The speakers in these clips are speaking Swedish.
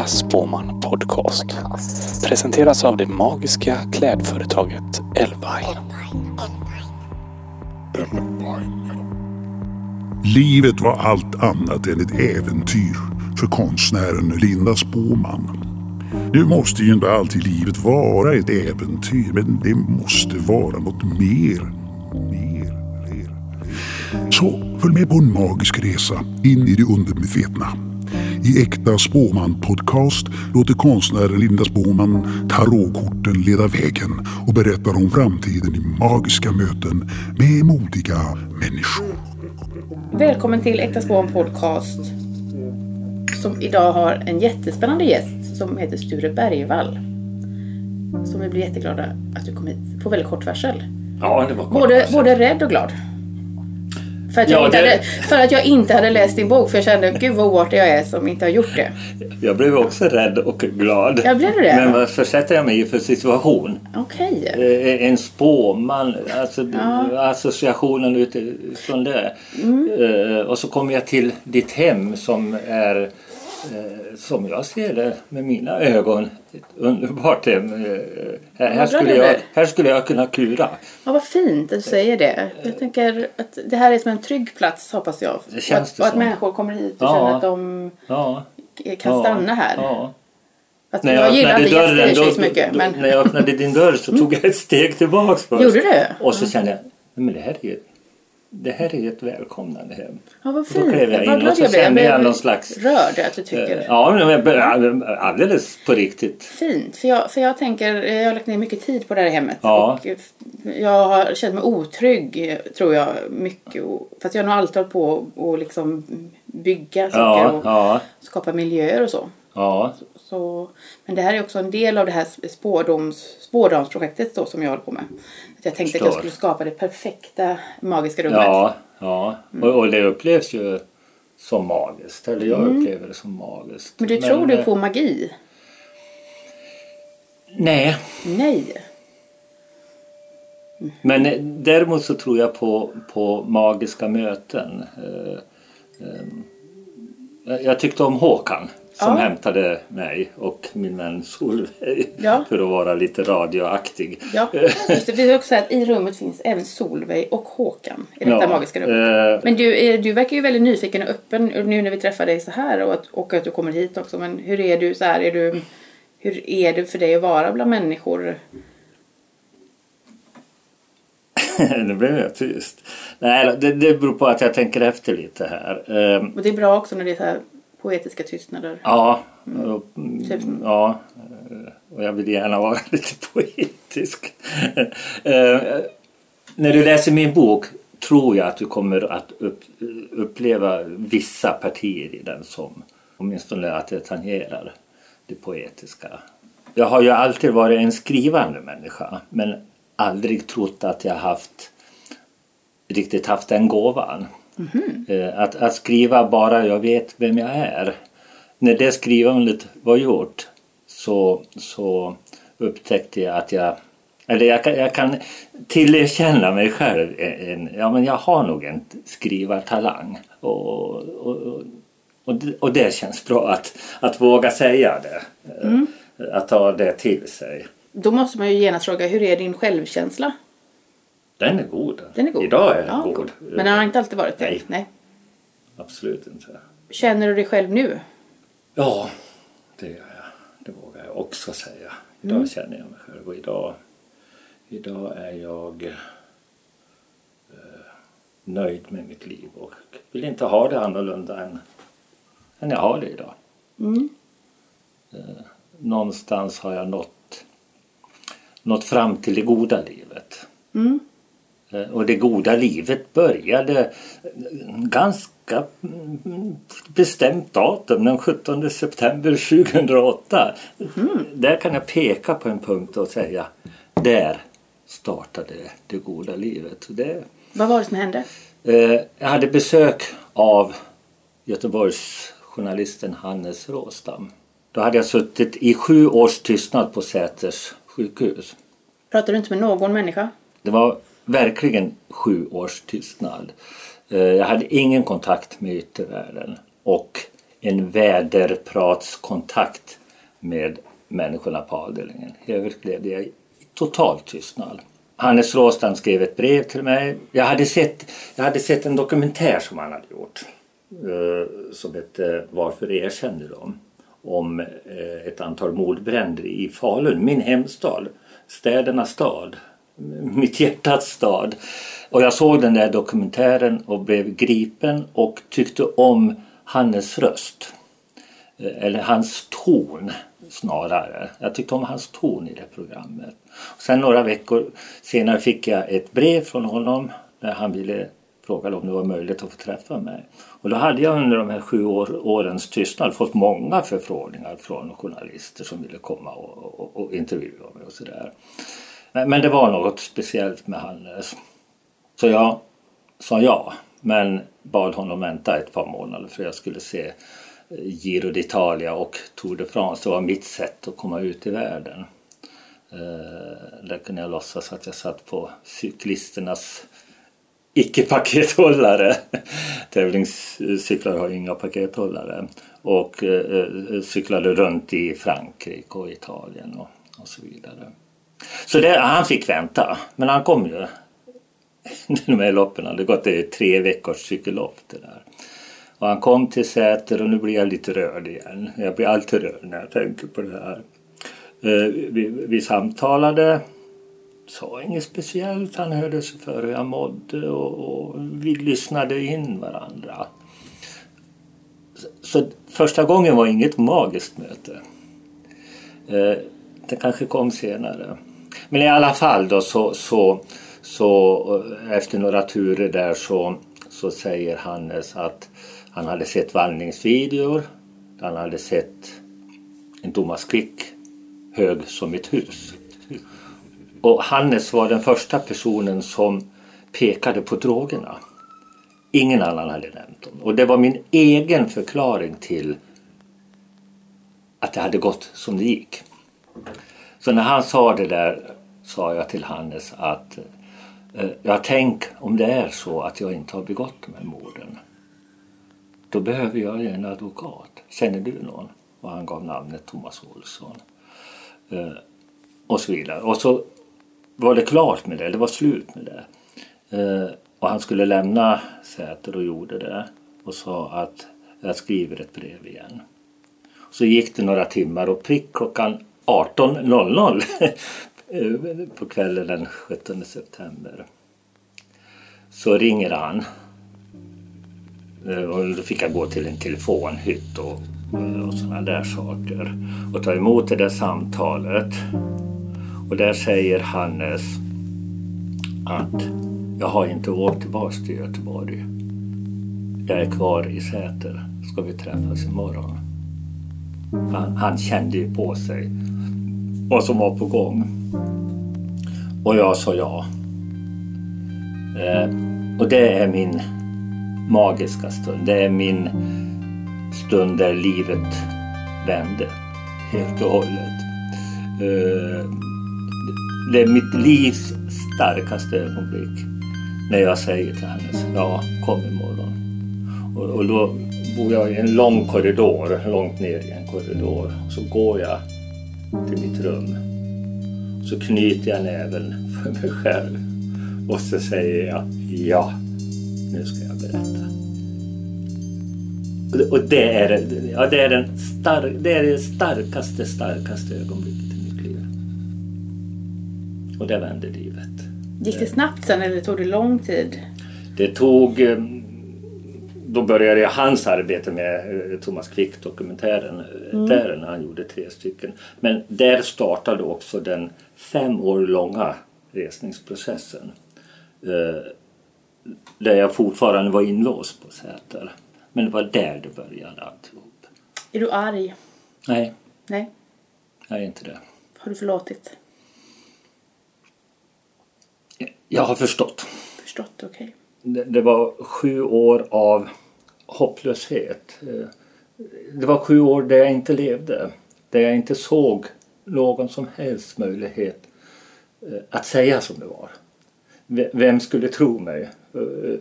Äkta Podcast. Presenteras av det magiska klädföretaget Elvine. Livet var allt annat än ett äventyr för konstnären Linda Spåman. Nu måste ju inte alltid livet vara ett äventyr, men det måste vara något mer. Mer, mer. Så följ med på en magisk resa in i det undermedvetna. I Äkta Spåman Podcast låter konstnären Linda Spåman tarotkorten leda vägen och berättar om framtiden i magiska möten med modiga människor. Välkommen till Äkta Spån Podcast. Som idag har en jättespännande gäst som heter Sture Bergvall. Som vi blir jätteglada att du kom hit på väldigt kort varsel. Ja, det var kort Både, varsel. både rädd och glad. För att, jag Ja, inte det- hade, för att jag inte hade läst din bok för jag kände gud vad oartig jag är som inte har gjort det. Jag blev också rädd och glad. Ja, blev det? Men vad försätter jag mig i för situation? Okej. Eh, En spåman, alltså Ja. associationen utifrån det. Mm. Eh, Och så kommer jag till ditt hem som är eh, som jag ser det med mina ögon ett underbart hem. Eh, Här, skulle jag här skulle jag kunna kura. Ja, vad fint att du säger det. Jag tänker att det här är som en trygg plats hoppas jag. Det känns och att, det och att människor kommer hit och Ja. känner att de Ja, kan ja, stanna här. Ja. Att När jag, jag gillar inte gäster dörren, då, så mycket. då, Men... när jag öppnade din dörr så tog jag ett steg tillbaks först. Gjorde du? Och så kände jag, "Nej, men det här är ju det här är ett välkomnande hem. Ja, vad Då fint. klev jag Vad in och glad så jag kände Jag jag någon slags... rörd att du tycker. Eh, Ja, alldeles på riktigt. Fint. För jag, för jag tänker, jag har lagt ner mycket tid på det här hemmet. Ja. Och jag har känt mig otrygg, tror jag, mycket. Och- För att jag har nog alltid hållit på och liksom bygga saker Ja, och ja, skapa miljöer och så. Ja. så. Men det här är också en del av det här spårdoms, spårdomsprojektet då, som jag håller på med. Att jag tänkte att jag Förstår. skulle skapa det perfekta magiska rummet. Ja, ja. Och, och det upplevs ju som magiskt. Eller jag upplever det som magiskt. Men du tror du eh, på magi? Nej, Nej. Men eh, däremot så tror jag på, på magiska möten. Eh, Jag tyckte om Håkan som Ja. hämtade mig och min vän Solveig Ja. för att vara lite radioaktig. Ja, just det. Vi vill också säga att i rummet finns även Solveig och Håkan i detta Ja, magiska rum. eh, Men du, är- du verkar ju väldigt nyfiken och öppen nu när vi träffar dig så här och att, och att du kommer hit också. Men hur är du så här? Är du, hur är det för dig att vara bland människor? nu blev jag tyst. Nej, det, det beror på att jag tänker efter lite här. Eh, Och det är bra också när det är så här poetiska tystnader. Ja, och, Typ. ja, eh, och jag vill gärna vara lite poetisk. Eh, När du läser min bok tror jag att du kommer att upp, uppleva vissa partier i den som åtminstone att det tangerar det poetiska. Jag har ju alltid varit en skrivande människa men aldrig trott att jag haft riktigt haft den gåvan. Eh, Att, att skriva bara jag vet vem jag är. När det skrivandet var gjort så, så upptäckte jag att jag eller jag kan, jag kan tillerkänna mig själv en, ja men jag har nog en skrivartalang. Och, och, och, och, det, och det känns bra att, att våga säga det. Eh, Att ta det till sig. Då måste man ju genast fråga, hur är din självkänsla? Den är god. Den är god. Idag är den Ja, god. Men den har inte alltid varit det? Nej. Nej. Absolut inte. Känner du dig själv nu? Ja, det gör jag. Det vågar jag också säga. Idag Mm. känner jag mig själv och idag, idag är jag eh, nöjd med mitt liv och vill inte ha det annorlunda än, än jag har det idag. Mm. Eh, någonstans har jag nått, nått fram till det goda livet. Mm. Eh, Och det goda livet började ganska mm, bestämt datum, den 17 september 2008. Där kan jag peka på en punkt och säga där startade det goda livet. Det, Vad var det som hände? eh, jag hade besök av Göteborgs journalisten Hannes Råstam. Då hade jag suttit i sju års tystnad på Säters sjukhus. Pratar du inte med någon människa? Det var verkligen sju års tystnad. Eh, jag hade ingen kontakt med yttervärlden och en väderpratskontakt med människorna på avdelningen. I övrigt blev det total tystnad. Hannes Råstam skrev ett brev till mig. Jag hade sett, jag hade sett en dokumentär som han hade gjort eh, som hette Varför erkänner de? Om eh, ett antal mordbränder i Falun, min hemstad, städernas stad, mitt hjärtats stad. Och jag såg den där dokumentären och blev gripen och tyckte om Hannes röst. Eh, eller hans ton snarare. Jag tyckte om hans ton i det programmet. Sen några veckor senare fick jag ett brev från honom där han ville fråga om det var möjligt att få träffa mig. Och då hade jag under de här sju år, årens tystnad fått många förfrågningar från journalister som ville komma och, och, och intervjua mig och sådär. Men, det var något speciellt med Hannes. Eh, så jag sa ja, men bad honom vänta ett par månader för jag skulle se eh, Giro d'Italia och Tour de France. Det var mitt sätt att komma ut i världen. Eh, där kunde jag låtsas att jag satt på cyklisternas icke-pakethållare. Tävlingscyklar har ju inga pakethållare. Och cyklade runt i Frankrike och Italien och, och så vidare. Så det, han fick vänta, men han kom ju. De här loppen hade gått det tre veckors cykellopp det där. Och han kom till Säter och nu blir jag lite rörd igen. Jag blir alltid rörd när jag tänker på det här. Eh, vi, vi samtalade, sa inget speciellt. Han hörde sig för hur jag mådde och, och vi lyssnade in varandra. Så första gången var inget magiskt möte. Eh, det kanske kom senare. Men i alla fall då så, så, så eh, efter några turer där så, så säger Hannes att han hade sett vandringsvideor. Han hade sett en Thomas Quick hög som ett hus. Och Hannes var den första personen som pekade på drogerna. Ingen annan hade nämnt dem. Och det var min egen förklaring till att det hade gått som det gick. Så när han sa det där sa jag till Hannes att eh, ja jag tänk om det är så att jag inte har begått de här morden. Då behöver jag en advokat. Känner du någon? Och han gav namnet Thomas Olsson. Eh, och så vidare. Och så var det klart med det. Det var slut med det. Eh, och han skulle lämna Säter och gjorde det. Och sa att jag skriver ett brev igen. Så gick det några timmar och prick klockan 18.00 Eh, på kvällen den 17 september så ringer han eh, och då fick jag gå till en telefonhytt och, och sådana där saker. Och ta emot det där samtalet. Och där säger Hannes att jag har inte åkt tillbaka till Göteborg. Jag är kvar i Säter. Ska vi träffas imorgon? Han, han kände ju på sig vad som var på gång. Och jag sa ja. Eh, och det är min magiska stund. Det är min stund där livet vände helt och hållet. Eh, det är mitt livs starkaste ögonblick när jag säger till henne ja, kom imorgon. Och, och då bor jag i en lång korridor, långt ner i en korridor. Så går jag till mitt rum. Så knyter jag näven för mig själv och så säger jag ja, nu ska jag berätta. Och det är, ja, det, är den star, det är det starkaste, starkaste ögonblicket i mitt liv. Och det vände livet. Gick det snabbt sen eller tog det lång tid? Det tog... Eh, då började jag hans arbete med eh, Thomas Quick-dokumentären mm. där när han gjorde tre stycken. Men där startade också den fem år långa resningsprocessen. Eh, där jag fortfarande var inlåst på Säter. Men det var där det började alltihop. Är du arg? Nej. Nej. Jag är inte det. Har du förlåtit? Jag har förstått. Förstått, okej. Okay. Det, var sju år av hopplöshet. Det var sju år där jag inte levde. Där jag inte såg någon som helst möjlighet eh, att säga som det var. Vem skulle tro mig? Eh,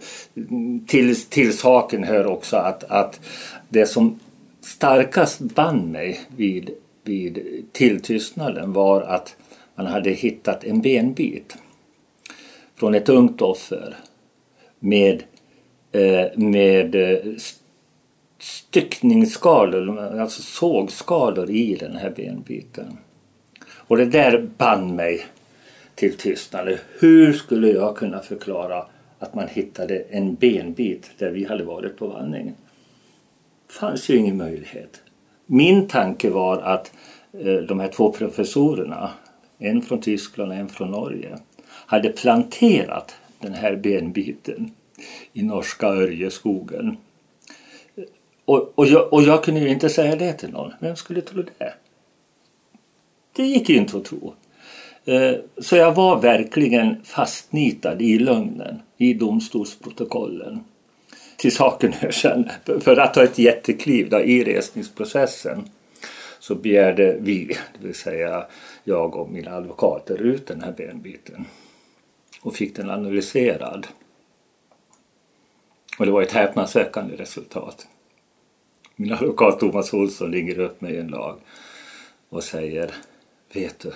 till, till saken hör också att, att det som starkast band mig vid, vid tilltystnaden var att man hade hittat en benbit från ett ungt offer med, eh, med eh, styckningsskalor, alltså sågskalor i den här benbiten. Och det där band mig till tystnad. Hur skulle jag kunna förklara att man hittade en benbit där vi hade varit på vandringen? Det fanns ju ingen möjlighet. Min tanke var att eh, de här två professorerna, en från Tyskland och en från Norge, hade planterat den här benbiten i norska Örjeskogen. Och, och, jag, och jag kunde ju inte säga det till någon. Vem skulle tro det? Det gick ju inte att tro. Eh, så jag var verkligen fastnitad i lögnen, i domstolsprotokollen. Till saken hör sen, för att ta ett jättekliv då, i resningsprocessen så begärde vi, det vill säga jag och mina advokater, ut den här benbiten och fick den analyserad. Och det var ett häpnadsväckande resultat. Min advokat Thomas Olsson ringer upp mig en dag och säger Vet du,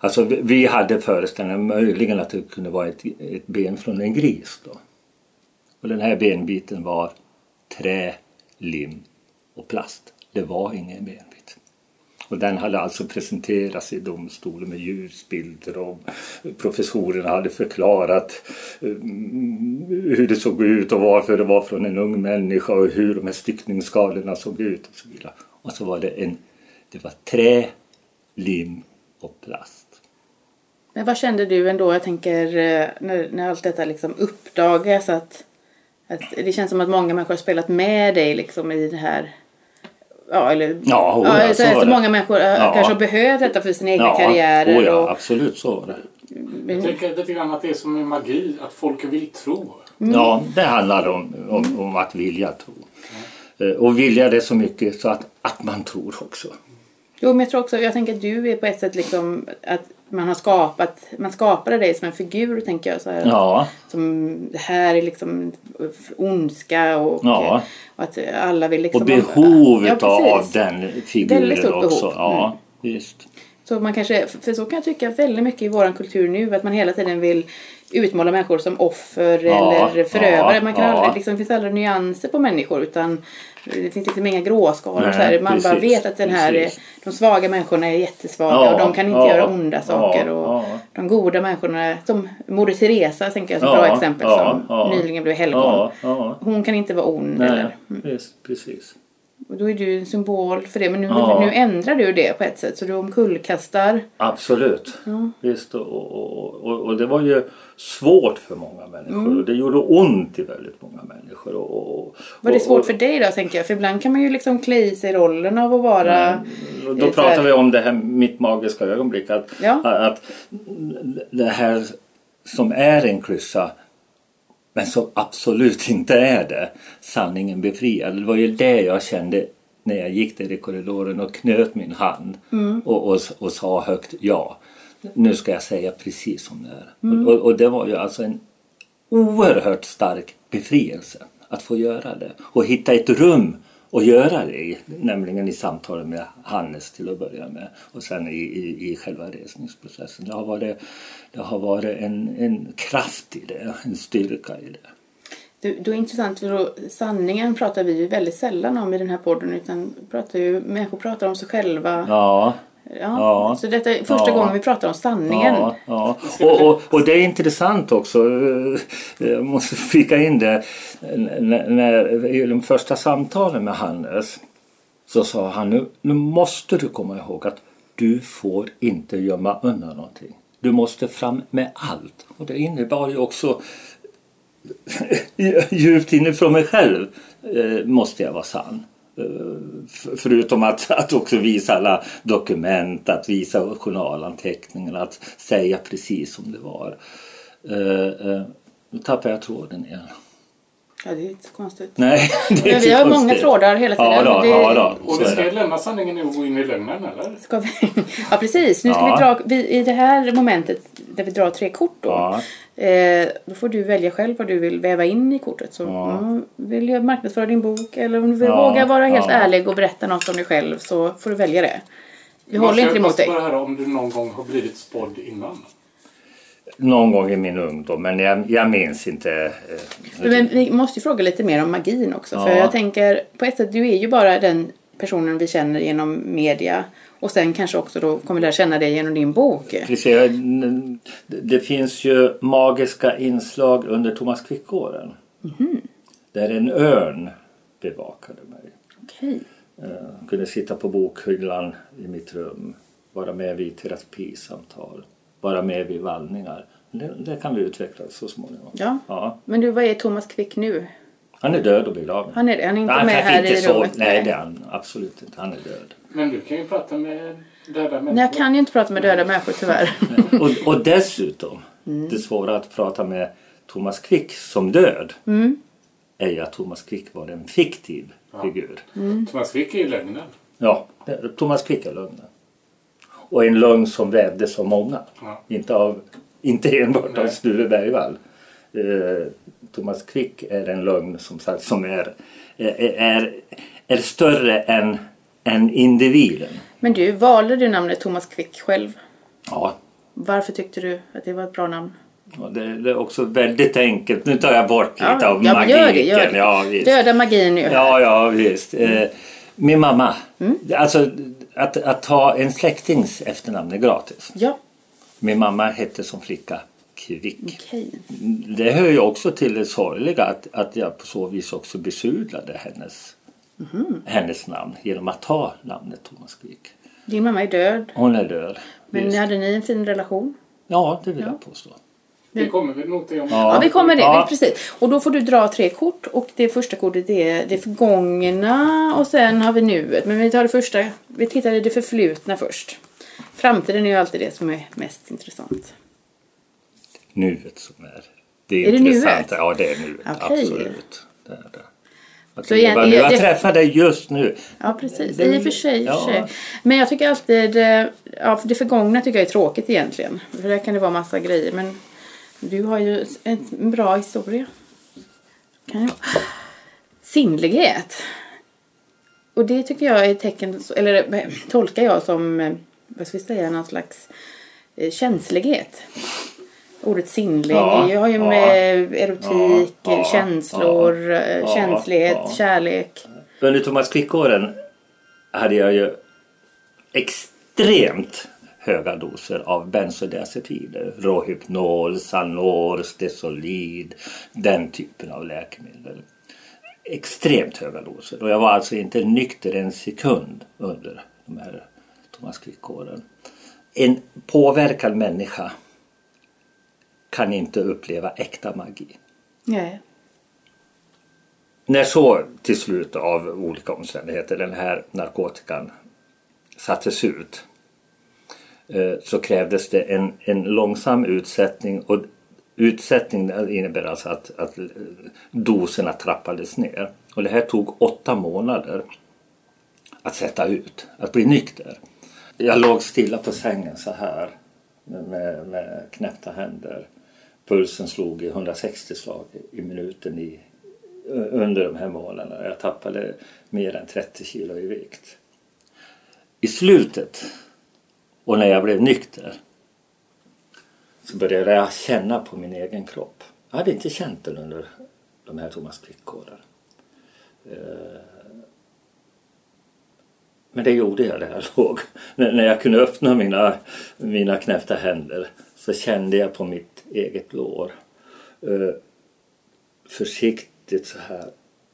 alltså vi hade föreställningen möjligen att det kunde vara ett, ett ben från en gris då. Och den här benbiten var trä, lim och plast. Det var inget ben. Och den hade alltså presenterats i domstolen med ljusbilder och professorerna hade förklarat eh, hur det såg ut och varför det var från en ung människa och hur de här styckningsskalorna såg ut och så vidare. Och så var det en, det var trä, lim och plast. Men vad kände du ändå, jag tänker eh, när, när allt detta liksom uppdagas att, att det känns som att många människor har spelat med dig liksom i det här Ja, eller, ja, oh, ja, ja, så, så, så många människor ja. kanske har behövt detta för sina egna ja, karriärer. Oh, ja, och, absolut så var det. Jag tänker lite grann att det är som en magi, att folk vill tro. Mm. Ja, det handlar om, om, om att vilja tro. Mm. Och vilja det så mycket så att, att man tror också. Jo, men jag tror också, jag tänker att du är på ett sätt liksom att man har skapat, man skapade dig som en figur tänker jag. Så här, ja. Som det här är liksom ondska och, ja. och att alla vill liksom... Och behovet ja, av den figuren också. Behov. Ja, mm. just. Så man kanske, för så kan jag tycka väldigt mycket i vår kultur nu att man hela tiden vill utmåla människor som offer ja, eller förövare. man kan ja. aldrig, liksom, det finns aldrig nyanser på människor utan det finns liksom inga gråskalor. Nej, så här. Man precis, bara vet att den här, precis. de svaga människorna är jättesvaga och de kan inte göra onda saker. och De goda människorna, som Moder Teresa tänker jag är ett bra exempel som nyligen blev helgon. Hon kan inte vara ond. Nej, eller, mm. precis. Och då är du en symbol för det. Men nu, ja. nu ändrar du det på ett sätt. Så du omkullkastar. Absolut. Ja. Visst. Och, och, och, och, det var ju svårt för många människor. Mm. Och det gjorde ont i väldigt många människor. Och, var det svårt för dig då tänker jag? För ibland kan man ju liksom klä i sig rollen av att vara... Mm. Då pratar vi om det här mitt magiska ögonblick. Att, ja. att det här som är en klyscha men som absolut inte är det. Sanningen befriad. Det var ju det jag kände när jag gick där i korridoren och knöt min hand mm. och, och, och sa högt ja. Nu ska jag säga precis som det är. Mm. Och, och, det var ju alltså en oerhört stark befrielse att få göra det. Och hitta ett rum att göra det i. Nämligen i samtalet med Hannes till att börja med. Och sen i, i, i själva resningsprocessen. Det har varit, det har varit en, en kraft i det, en styrka i det. Det, det är intressant för då, sanningen pratar vi ju väldigt sällan om i den här podden utan pratar ju, människor pratar om sig själva. Ja. Ja, ja. Så detta är första ja. gången vi pratar om sanningen. Ja, ja. Och, och, och det är intressant också, jag måste flika in det, när, i de första samtalen med Hannes så sa han nu, nu måste du komma ihåg att du får inte gömma undan någonting. Du måste fram med allt. Och det innebar ju också djupt inifrån mig själv eh, måste jag vara sann. Eh, förutom att, att också visa alla dokument, att visa journalanteckningar, att säga precis som det var. Eh, eh, nu tappar jag tråden igen. Ja, det är inte så konstigt. Nej, det är Men vi har många konstigt. trådar hela tiden. Ja då, Det- ja då. Och vi ska lämna sanningen nu och gå in i lögnen eller? Ska vi... Ja precis, nu ska Ja. vi dra, vi, i det här momentet där vi drar tre kort då. Ja. Eh, då får du välja själv vad du vill väva in i kortet. Så Ja. mm, vill jag marknadsföra din bok eller om du vill Ja, våga vara helt ja. ärlig och berätta något om dig själv så får du välja det. Vi håller Måste- inte emot måste dig. bara höra om du någon gång har blivit spådd innan. Någon gång i min ungdom, men jag, jag minns inte. eh, Men vi måste ju fråga lite mer om magin också. För Ja. jag tänker, på ett sätt, du är ju bara den personen vi känner genom media. Och sen kanske också då kommer lära känna dig genom din bok. Precis, Det finns ju magiska inslag under Thomas Quick-åren. Mhm. Där en örn bevakade mig. Okej. Jag kunde sitta på bokhyllan i mitt rum, vara med vid terapisamtal, vara med vid vallningar. Det, det kan vi utveckla så småningom. Ja. Ja. Men du, vad är Thomas Quick nu? Han är död och begravd. Han är? Han är inte Nej, med här inte i så. rummet? Nej, det är han absolut inte. Han är död. Men du kan ju prata med döda människor. Nej, jag kan ju inte prata med döda människor tyvärr. Och, och dessutom, Mm. det svåra att prata med Thomas Quick som död Mm. är ju att Thomas Quick var en fiktiv figur. Mm. Thomas Quick är ju lögnen. Ja, Thomas Quick är lögnen. Och en lögn som vävdes av många. Ja. Inte, av, inte enbart av Nej. Sture Bergvall. Eh, Thomas Quick är en lögn som sagt som är, är, är, är större än, än individen. Men du, valde du namnet Thomas Quick själv? Ja, Varför tyckte du att det var ett bra namn? och det, det är också väldigt enkelt. Nu tar jag bort lite av ja, magiken. gör det, gör det. Ja, visst. Döda magin nu. Ja, ja visst. Eh, min mamma. Mm. Alltså att, att ta en släktings efternamn är gratis. Ja, Min mamma hette som flicka Kvick. okej. Det hör ju också till det sorgliga att, att jag på så vis också besudlade hennes, Mhm. hennes namn genom att ta namnet Thomas Quick. Din mamma är död. Hon är död. Men visst. hade ni en fin relation? Ja, det vill Ja. jag påstå. Det kommer vi nog till om. Ja, vi kommer det. Ja. Precis. Och då får du dra tre kort. Och det första kortet är det förgångna och sen har vi nuet. Men vi tar det första. Vi tittar i det förflutna först. Framtiden är ju alltid det som är mest intressant. Nuet som är det Är det intressanta. nuet? Ja, det är nuet. Okej. Absolut. Det är det. Så igen- jag, jag det- träffar dig just nu. Ja, precis. Det- I och för sig. och för ja. sig. Men jag tycker alltid... eh, Ja, för det förgångna tycker jag är tråkigt egentligen. För där kan det vara massa grejer. Men du har ju en bra historia. Kan jag... Sinnlighet. Och det tycker jag är tecken... Eller tolkar jag som... eh, Vad ska vi säga? Någon slags eh, känslighet. Ordet sinnlig Ja, jag har ju ja, med erotik, ja, känslor, eh, känslighet, kärlek. Under Thomas Quick-åren hade jag ju extremt höga doser av bensodiazepider. Rohypnol, Sanor, Stesolid, den typen av läkemedel. Extremt höga doser. Och jag var alltså inte nykter en sekund under de här Thomas Quick-åren. En påverkad människa kan inte uppleva äkta magi. Nej. När så till slut av olika omständigheter den här narkotikan sattes ut Eh, så krävdes det en, en långsam utsättning och utsättning innebär alltså att, att eh, doserna trappades ner. Och det här tog åtta månader att sätta ut, att bli nykter. Jag låg stilla på sängen så här med, med, med knäppta händer. Pulsen slog i 160 slag i minuten i, under de här månaderna. Jag tappade mer än 30 kilo i vikt. I slutet och när jag blev nykter så började jag känna på min egen kropp. Jag hade inte känt den under de här Thomas Quick-åren. Eh, men det gjorde jag där jag låg. När jag kunde öppna mina, mina knäppta händer så kände jag på mitt eget lår. Eh, försiktigt så här.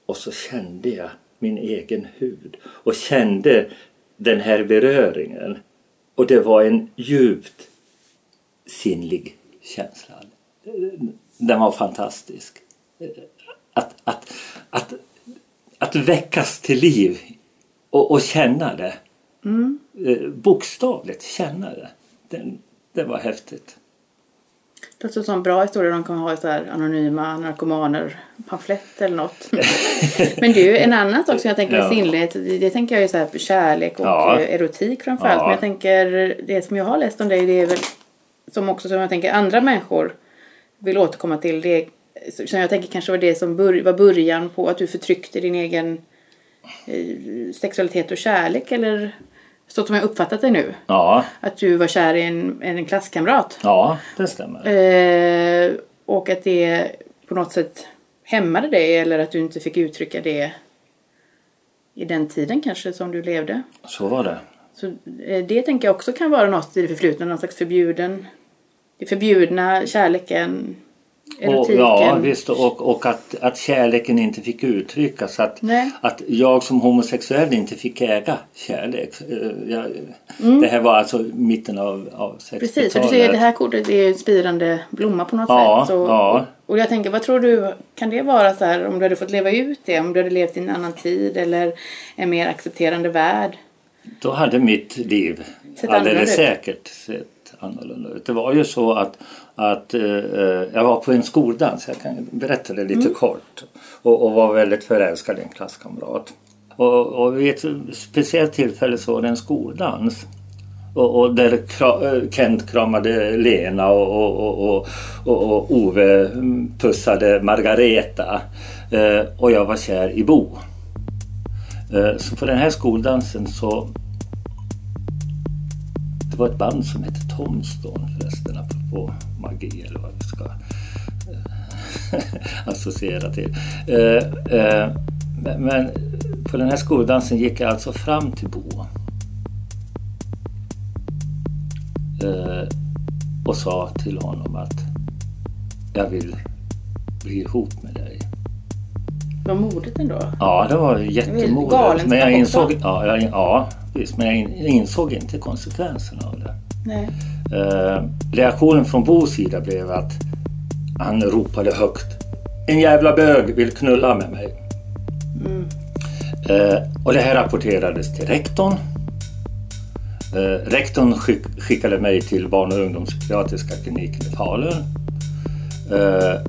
Och så kände jag min egen hud. Och kände den här beröringen. Och det var en djupt sinnlig känsla. Den var fantastisk. Att, att, att, att väckas till liv och, och känna det. Eh, Bokstavligt känna det. Den, det var häftigt. Det låter som en bra historia de kan ha så här anonyma narkomaner pamflett eller något. Men du, en annan sak som jag tänker Ja. sinnlighet, det, tänker jag ju så här kärlek och Ja. erotik framförallt. Ja. Men jag tänker, det som jag har läst om dig, det är väl som också som jag tänker andra människor vill återkomma till. Det som jag tänker kanske var det som bör, var början på att du förtryckte din egen eh, sexualitet och kärlek eller så som jag uppfattat det nu. Ja, Att du var kär i en, en klasskamrat. ja det stämmer. Eh, och att det på något sätt hämmade dig eller att du inte fick uttrycka det i den tiden kanske som du levde. Så var det. Så eh, det tänker jag också kan vara något i det förflutna, någon slags förbjuden, det förbjudna, kärleken, Och, erotiken. ja, visst. Och, och att, att kärleken inte fick uttryckas. Att, Nej. att jag som homosexuell inte fick äga kärlek. Eh, Jag, Det här var alltså mitten av, av 60-talet. Mm. Precis, för du ser det här kortet är en spirande blomma på något Ja, sätt. Så, ja. och, och jag tänker, vad tror du, kan det vara så här om du hade fått leva ut det? Om du hade levt i en annan tid eller en mer accepterande värld? Då hade mitt liv Sett alldeles säkert sett annorlunda ut. Det var ju så att, att eh, jag var på en skoldans, jag kan berätta det lite Mm. kort. Och, och var väldigt förälskad i en klasskamrat. Och, och vid ett speciellt tillfälle så var det en skoldans. Och, och där eh, Kent kramade Lena och, och, och, Ove pussade Margareta. Eh, och jag var kär i Bo. Eh, Så på den här skoldansen så det var ett band som hette Tomstone förresten, apropå magi eller vad vi ska eh, associera till. Eh, eh, men- på den här skoldansen gick jag alltså fram till Bo. Eh, Och sa till honom att jag vill bli ihop med dig. Var modigt ändå. Ja, det var jättemodigt. Men jag insåg, ja, jag, ja, visst, men jag insåg inte konsekvenserna av det. Nej. Eh, reaktionen från Bos sida blev att han ropade högt. En jävla bög vill knulla med mig. Eh, och det här rapporterades till rektorn. Eh, rektorn skick, skickade mig till barn och ungdomspsykiatriska kliniken i Falun. Eh,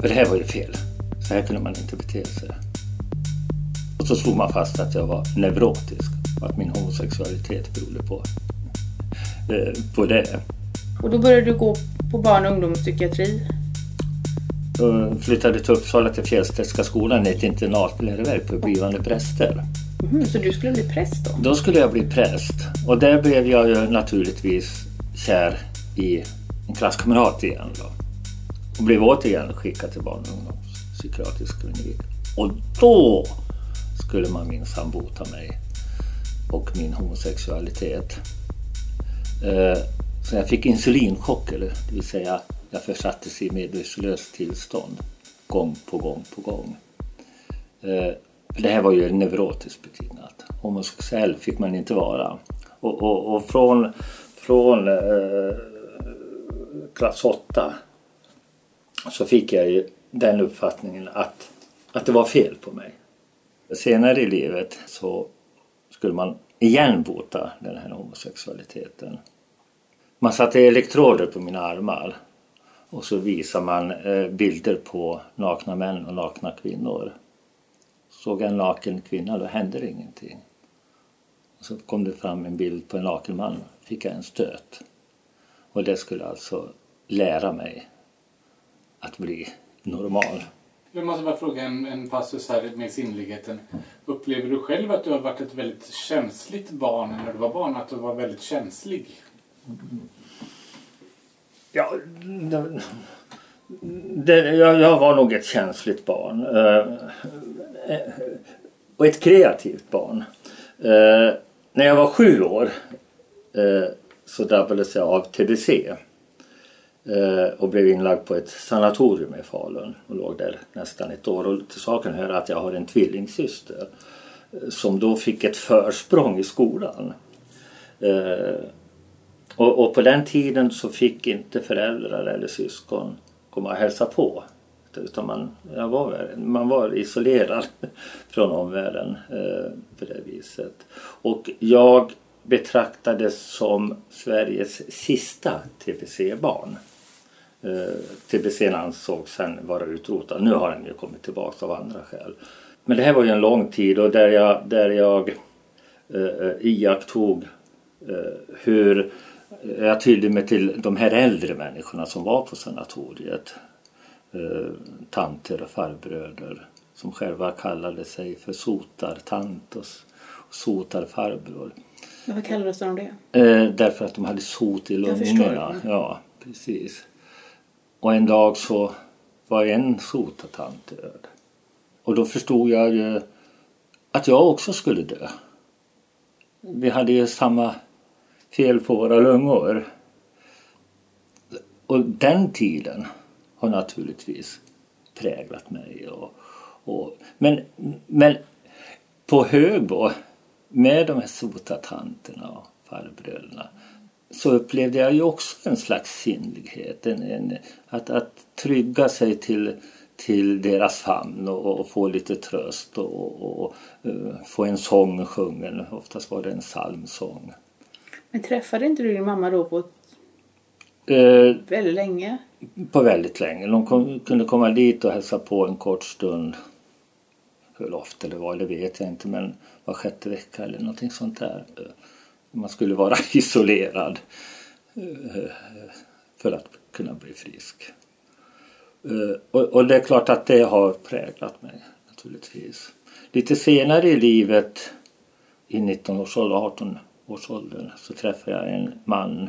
för det här var ju fel. Så här kunde man inte bete sig. Och så slog man fast att jag var neurotisk och att min homosexualitet berodde på, på det. Och då började du gå på barn och ungdomspsykiatri. Då flyttade till Uppsala till Fjällstedtska skolan ett internatläroverk för blivande präster. Mhm, så du skulle bli präst då? Då skulle jag bli präst och där blev jag ju naturligtvis kär i en klasskamrat igen då. Och blev återigen skickad till barn och ungdomspsykiatrisk klinik. Och då skulle man minsann bota mig och min homosexualitet. Eh, så jag fick insulinchock, eller det vill säga jag försattes i medvetslöst tillstånd gång på gång på gång. Eh, för Det här var ju neurotiskt betingat. Homosexuell fick man inte vara. Och, och, och från, från eh, klass 8 så fick jag ju den uppfattningen att, att det var fel på mig. Senare i livet så skulle man igen bota den här homosexualiteten. Man satte elektroder på mina armar och så visade man eh, bilder på nakna män och nakna kvinnor. Såg jag en naken kvinna då hände det ingenting. Och så kom det fram en bild på en naken man fick jag en stöt. Och det skulle alltså lära mig att bli normal. Jag måste bara fråga en, en passus här med sinnligheten. Upplever du själv att du har varit ett väldigt känsligt barn när du var barn? Att du var väldigt känslig? Ja, det, det, jag, jag var nog ett känsligt barn. Eh, eh, och ett kreativt barn. Eh, när jag var sju år så drabbades jag av TBC. Eh, och blev inlagd på ett sanatorium i Falun och låg där nästan ett år. Och till saken hör att jag har en tvillingsyster eh, som då fick ett försprång i skolan. Eh, och, och på den tiden så fick inte föräldrar eller syskon komma och hälsa på. Utan man, jag var, man var isolerad från omvärlden på det viset. Och jag betraktades som Sveriges sista TBC-barn. Eh, TBC ansågs sen vara utrotad. Nu har den ju kommit tillbaka av andra skäl. Men det här var ju en lång tid och där jag, där jag eh, iakttog eh, hur jag tydde mig till de här äldre människorna som var på sanatoriet. Eh, tanter och farbröder som själva kallade sig för sotartant och sotarfarbror. Varför kallades de det? Eh, därför att de hade sot i lungorna. Ja, precis. Och en dag så var en sotatant död. Och då förstod jag ju att jag också skulle dö. Vi hade ju samma fel på våra lungor. Och den tiden har naturligtvis präglat mig. Och, och, men, men på Högbo med de här sotatanterna och farbröderna så upplevde jag ju också en slags sinnlighet. En, en, att, att trygga sig till, till deras famn och, och få lite tröst och, och, och eh, få en sång sjungen. Oftast var det en psalmsång. Men träffade inte du din mamma då på Eh, väldigt länge? på väldigt länge. De kom, kunde komma dit och hälsa på en kort stund. Hur ofta det var, det vet jag inte, men var sjätte vecka eller någonting sånt där. Man skulle vara isolerad eh, för att kunna bli frisk. Eh, och, och det är klart att det har präglat mig naturligtvis. Lite senare i livet, i 19-årsåldern, 18-årsåldern, så träffade jag en man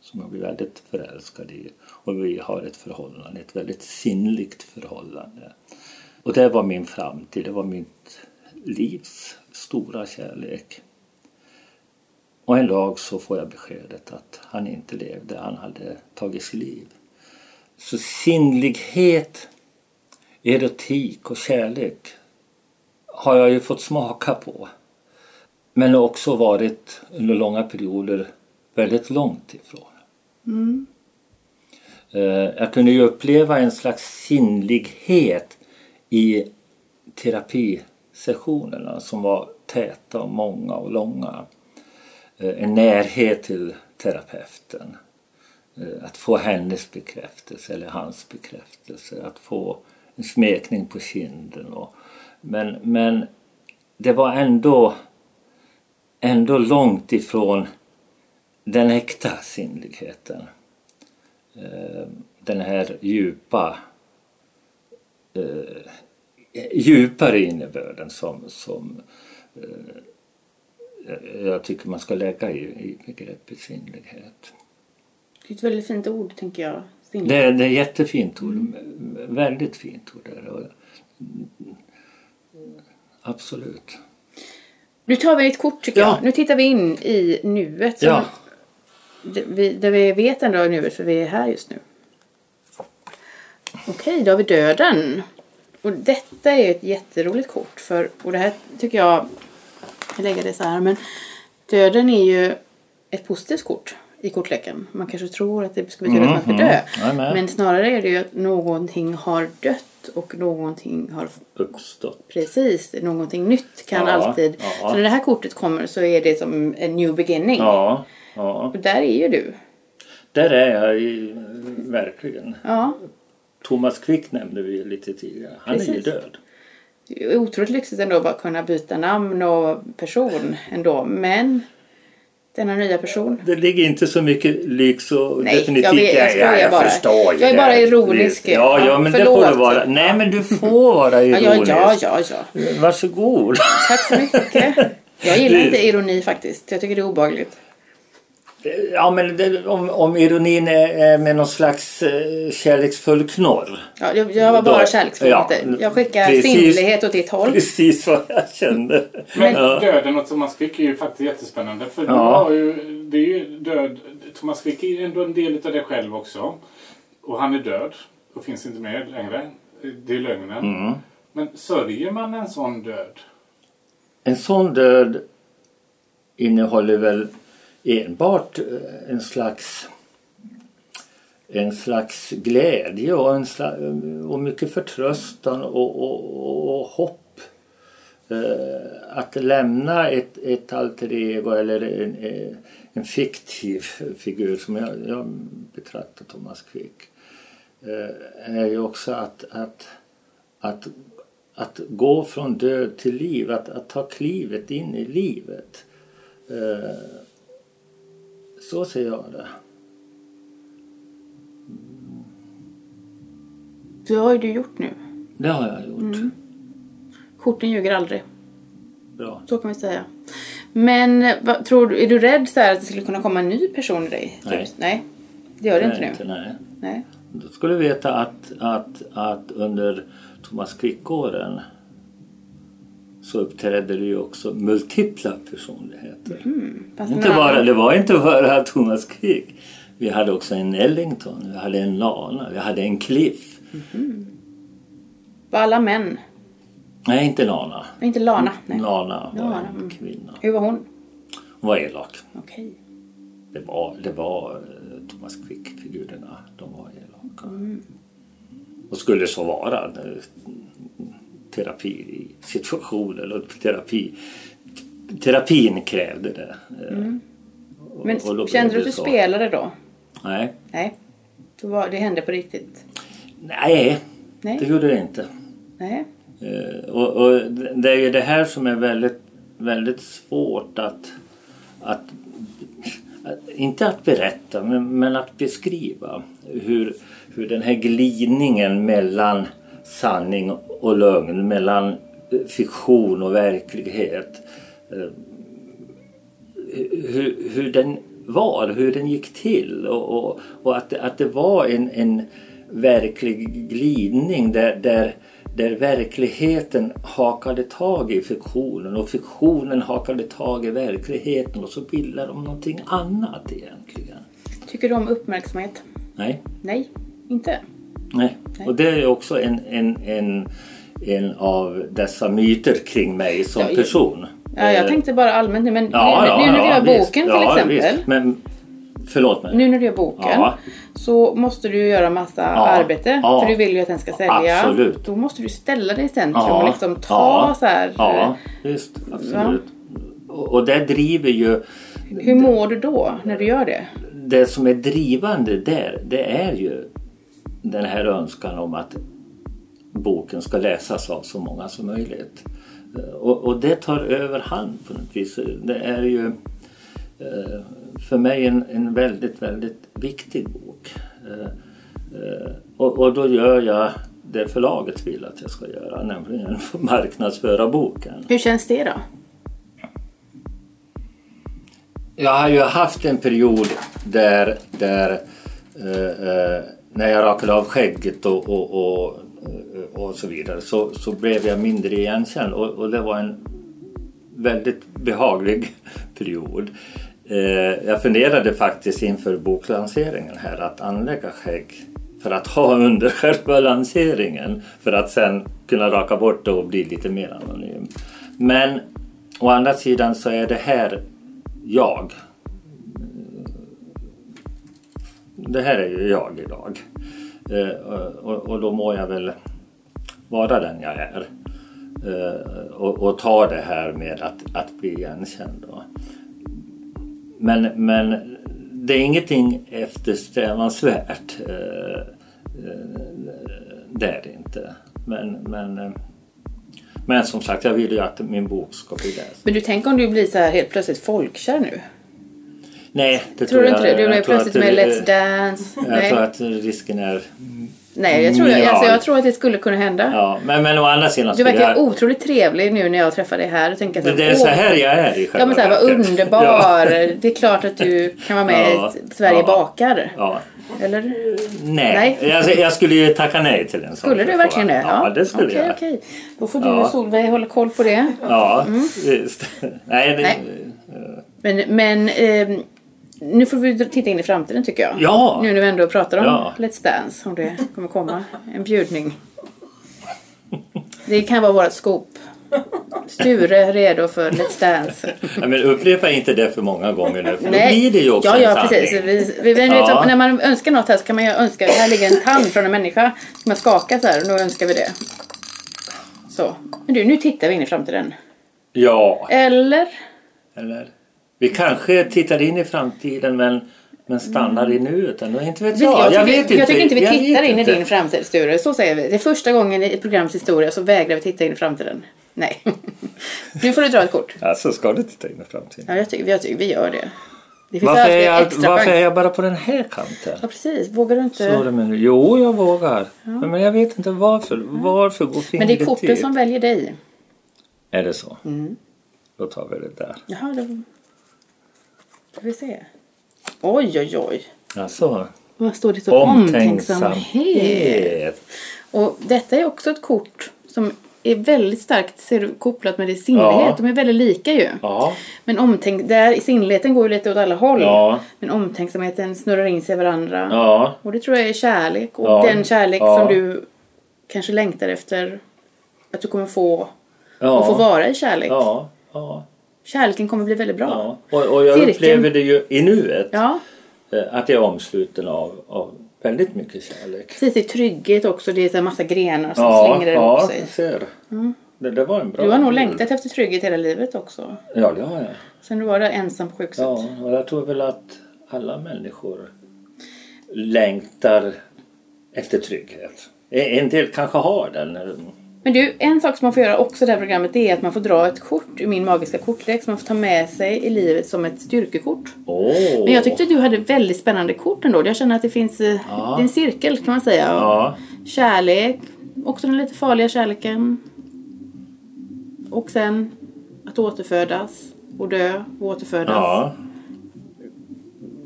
som jag blev väldigt förälskad i. Och vi har ett förhållande, ett väldigt sinnligt förhållande. Och det var min framtid, det var mitt livs stora kärlek. Och en dag så får jag beskedet att han inte levde, han hade tagit sitt liv. Så sinnlighet, erotik och kärlek har jag ju fått smaka på. Men också varit under långa perioder väldigt långt ifrån. Eh, Jag kunde ju uppleva en slags sinnlighet i terapisessionerna som var täta och många och långa. Eh, en närhet till terapeuten. Eh, att få hennes bekräftelse eller hans bekräftelse. Att få en smekning på kinden. Och, men, men det var ändå, ändå långt ifrån den äkta sinnligheten. Eh, den här djupa djupare innebörden som, som jag tycker man ska lägga i, i begreppet sinnlighet. Det är ett väldigt fint ord, tänker jag. Det, är- det är ett jättefint ord. Väldigt fint ord. Är. Och- Absolut. Nu tar vi ett kort tycker Ja. jag. Nu tittar vi in i nuet. Ja. vi, där vi vet ändå i nuet för vi är här just nu. Okej, då har vi döden. Och detta är ett jätteroligt kort. För, och det här tycker jag, lägger det så här, men döden är ju ett positivt kort i kortleken. Man kanske tror att det ska betyda att man ska dö. Mm, Jajamän. Men snarare är det ju att någonting har dött och någonting har Uppstått. Precis, någonting nytt kan Ja, alltid. ja. Så när det här kortet kommer så är det som en new beginning. Ja, ja. Och där är ju du. Där är jag i, verkligen. Ja. Thomas Quick nämnde vi lite tidigare. Han är ju Precis. död. Det är otroligt lyxigt ändå att bara kunna byta namn och person ändå. Men denna nya person. Det ligger inte så mycket lyx och Nej, definitivt... jag vet- jag skojar jag bara. förstår Jag är bara ironisk. Ja, ja, Ja, men det får förlåt. du vara. Nej, men du får vara Ja, ironisk. ja, ja, ja. Varsågod. Tack så mycket. Jag gillar inte ironi faktiskt. Jag tycker det är obehagligt. Ja, men det, om, om ironin är, är med någon slags eh, kärleksfull knorr. Ja, jag, jag var bara Då- kärleksfull. ja, inte. Jag skickar precis. sinnlighet åt ditt håll. Precis vad jag kände. Men ja. döden och Thomas Quick är ju faktiskt jättespännande. För Ja. har ju, det är ju död. Thomas Quick är ju ändå en del av dig själv också. Och han är död och finns inte med längre. Det är lögnen. Mm. Men sörjer man en sån död? En sån död innehåller väl enbart eh, en slags en slags glädje och, en slags, eh, och mycket förtröstan och, och, och, och hopp. Eh, att lämna ett, ett alter ego eller en, eh, en fiktiv figur som jag, jag betraktar Thomas Quick. eh, är ju också att, att, att, att gå från död till liv, att, att ta klivet in i livet. Eh, så ser jag det. Det har ju du gjort nu. Det har jag gjort. Korten ljuger aldrig. Bra. Så kan vi säga. Men vad, tror du, är du rädd så här att det skulle kunna komma en ny person i dig? Nej. Nej, det gör det inte Nej, nu. nej. Nej. Du skulle veta att, att, att under Thomas Quick-åren så uppträdde det ju också multipla personligheter. Det Inte bara, det var inte bara Thomas Quick. Vi hade också en Ellington, vi hade en Lana, vi hade en Cliff. Var alla män? Nej, inte Lana. Inte Lana? Nej. Lana var Lana, en mm. kvinna. Hur var hon? Hon var elak. Okej. Det var, det var eh, Thomas Quick-figurerna. De var elaka. Och skulle så vara. Terapi i situationer och terapi. Terapin krävde det. och- Men och kände du att det du så. spelade då? Nej. Nej. Så var, det hände på riktigt? Nej, Nej. det gjorde det inte. Nej. Eh, och, och det är ju det här som är väldigt, väldigt svårt att, att, att inte att berätta men, men att beskriva hur, hur den här glidningen mellan sanning och lögn, mellan eh, fiktion och verklighet eh, hur, hur den var, hur den gick till och, och, och att, att det var en, en verklig glidning där, där, där verkligheten hakade tag i fiktionen och fiktionen hakade tag i verkligheten och så bildade de någonting annat egentligen. Tycker du om uppmärksamhet? Nej, Nej, inte? Nej. Och det är också en, en, en, en av dessa myter kring mig som Ja, person. Ja, jag Eh, tänkte bara allmänt nu, men Ja, nu, ja, nu när du gör visst. boken till ja, exempel. Visst. Men förlåt mig. Nu när du gör boken Ja. så måste du göra massa arbete. ja. För du vill ju att den ska sälja. Absolut. Då måste du ställa dig i centrum och liksom ta så här. Ja, visst. Absolut. Och, och det driver ju... Hur mår du då när du gör det? Det som är drivande där, det är ju den här önskan om att boken ska läsas av så många som möjligt. Eh, Och, och det tar överhand på något vis. Det är ju eh, för mig en, en väldigt, väldigt viktig bok. Eh, Och, och då gör jag det förlaget vill att jag ska göra, nämligen marknadsföra boken. Hur känns det då? Jag har ju haft en period där, där eh, när jag rakade av skägget och, och, och, och så vidare så, så blev jag mindre igenkänd och, och det var en väldigt behaglig period. Eh, jag funderade faktiskt inför boklanseringen här att anlägga skägg för att ha under själva lanseringen för att sen kunna raka bort det och bli lite mer anonym. Men å andra sidan så är det här jag. Det här är ju jag idag. Eh, och, och då må jag väl vara den jag är. Eh, och, och ta det här med att, att bli igenkänd. Då. Men, men det är ingenting eftersträvansvärt. Eh, eh det är det inte. Men, men, eh, men som sagt, jag vill ju att min bok ska bli läst. Men du tänker om du blir så här helt plötsligt folkkär nu? Nej, det Tror du inte det? jag- Du jag blir tror plötsligt med det- Let's Dance? Jag Nej. tror att risken är... Nej, jag tror, alltså, jag tror att det skulle kunna hända. Ja, men, men å andra sidan... Du verkar jag- otroligt trevlig nu när jag träffar dig här. Och tänker att, det är så här jag är i själva Ja men såhär, vad verket. underbar. Ja. Det är klart att du kan vara med Ja. i Sverige Ja. bakar. ja. Eller? Nej, Nej. Jag, jag skulle ju tacka nej till en sån Skulle du verkligen det? Ja, det skulle okej, jag. Okej. Då får du och Solveig hålla koll på det. Ja, visst. Nej, det, Nej. Men, men ehm, nu får vi titta in i framtiden tycker jag. Ja. Nu när vi ändå pratar om Ja. Let's Dance. Om det kommer komma en bjudning. Det kan vara vårt scoop. Sture redo för Let's Dance. Ja, men upprepa inte det för många gånger nu för då Nej. blir det ju också Ja, en ja sanning. precis. Vi, vi, vi, Ja. När man önskar något här så kan man ju önska, här ligger en tand från en människa. Ska man skaka så här och då önskar vi det. Så. Men du, nu tittar vi in i framtiden. Ja, Eller? eller? Vi kanske tittar in i framtiden men Men stannar i nuet ändå? Inte vet jag. jag, Jag, vet inte. jag tycker inte vi tittar in i din framtid Sture. Så säger vi. Det är första gången i programs historia så vägrar vi titta in i framtiden. Nej. nu får du dra ett kort. Alltså ska du titta in i framtiden? Ja, jag tycker, jag tycker vi gör det. Varför är, jag, varför är jag bara på den här kanten? Ja, precis. Vågar du Så inte? det men, jo, jag vågar. Men jag vet inte varför. Varför går fingret Men det är korten till? som väljer dig. Är det så? Mm. Då tar vi det där. Jaha, då ska vi se. Oj, oj, oj. Alltså, Vad står det? Så omtänksamhet. omtänksamhet. Och detta är också ett kort som är väldigt starkt ser du, kopplat med din sinnlighet. Ja. De är väldigt lika ju. Ja. Men omtänk, där, sinnligheten går ju lite åt alla håll. Ja. Men omtänksamheten snurrar in sig i varandra. Ja. Och det tror jag är kärlek. Och Ja. den kärlek Ja. som du kanske längtar efter att du kommer få. Ja. Och få vara i kärlek. Ja. Ja. Kärleken kommer bli väldigt bra. ja. Och, och jag Cirkeln. upplever det ju i nuet. Ja, eh, Att jag är omsluten av, av väldigt mycket kärlek. precis. I trygghet också. Det är så här massa grenar som Ja, slingrar ja, ihop sig. jag ser. Det, det var en bra Du har nog längtat efter trygghet hela livet också. Ja, det har jag. Sen du var där ensam på sjukhuset. Ja, och jag tror väl att alla människor längtar efter trygghet. En del kanske har den. Men du, en sak som man får göra också i det här programmet det är att man får dra ett kort ur min magiska kortlek som man får ta med sig i livet som ett styrkekort. Åh! Men jag tyckte att du hade väldigt spännande kort ändå. Jag känner att det finns eh, Ja. det en cirkel kan man säga. Ja, Kärlek, också den lite farliga kärleken. Och sen att återfödas och dö och återfödas. ja,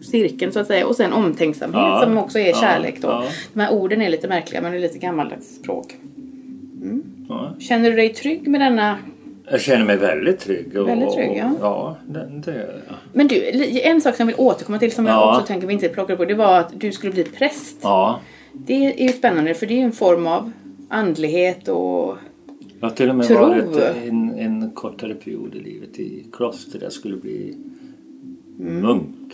Cirkeln så att säga. Och sen omtänksamhet som också är kärlek då. De här orden är lite märkliga men det är lite gammaldags språk. Ja. Känner du dig trygg med denna Jag känner mig väldigt trygg. Och, Väldigt trygg, ja. Och, ja, det, det gör jag. Men du, en sak som jag vill återkomma till som jag Ja. också tänker vi inte plockar på. Det var att du skulle bli präst. Ja, Det är ju spännande för det är ju en form av andlighet och... jag har till och med Tro. varit en, en kortare period i livet i kloster. Jag skulle bli Mm. munk.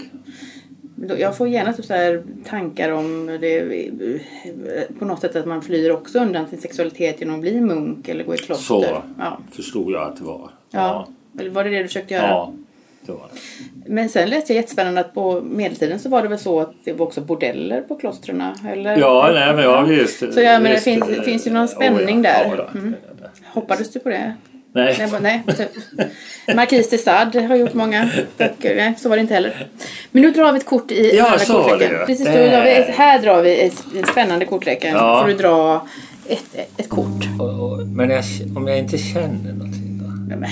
Jag får gärna typ så tankar om det på något sätt att man flyr också undan sin sexualitet genom att bli munk eller gå i kloster. Så Ja. förstod jag att det var. ja. Eller var det det du försökte göra? ja det var det. Men sen läste jag jättespännande att på medeltiden så var det väl så att det var också bordeller på klostren? Eller? Ja, nej, men ja, visst. Så jag menar, det visst, finns, eh, det finns ju någon oh, spänning ja, där. ja, då, Mm. Hoppades du på det? Nej. Nej, bara, nej. typ. Marquis de Sade har gjort många böcker. Nej, så var det inte heller. Men nu drar vi ett kort i Ja, andra så var kortleken. det. Precis, drar vi, ett- här drar vi ett, en spännande kortleken. Ja. får du dra ett, ett kort. Men jag, om jag inte känner någonting då? Nej, men,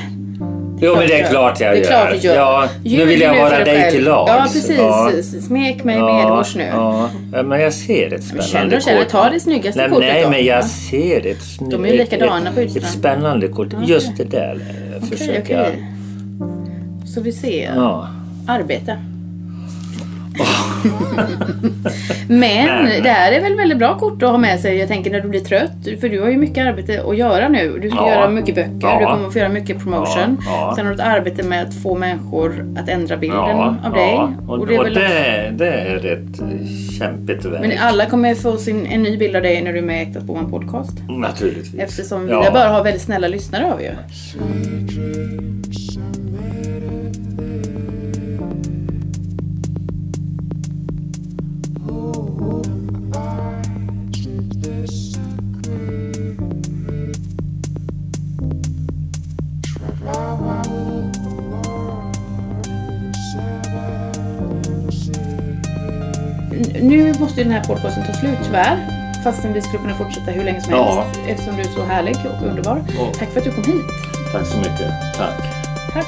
Jo, men det är klart jag det är gör. klart du gör. Ja, nu vill jag vara dig till lags. Ja, precis. Ja. Smek mig Ja, medhårs nu. Ja, men jag ser ett spännande känner och känner. kort. Ta det snyggaste nej, kortet Nej, då. men jag Ja. ser ett snyggt... De är ju likadana ett, på utsidan. ett spännande kort. Just det där eh, Okej, försöker okej. Så vi ser. Ja. Arbete. Men det här är väl väldigt bra kort att ha med sig. Jag tänker när du blir trött. För du har ju mycket arbete att göra nu. Du ska Ja. göra mycket böcker. Ja. Du kommer få göra mycket promotion. Ja. Sen har du ett arbete med att få människor att ändra bilden av dig. Och, och, det är väl- det, det är ett eh, kämpigt verk. Men alla kommer få sin, en ny bild av dig när du är med i Äkta Spåman Podcast. Naturligtvis. Eftersom vi bara har väldigt snälla lyssnare vi ju. Nu måste ju den här podcasten ta slut tyvärr. Fastän vi skulle kunna fortsätta hur länge som Ja. helst. Eftersom du är så härlig och underbar. Ja. Tack för att du kom hit. Tack så mycket. Tack. Tack.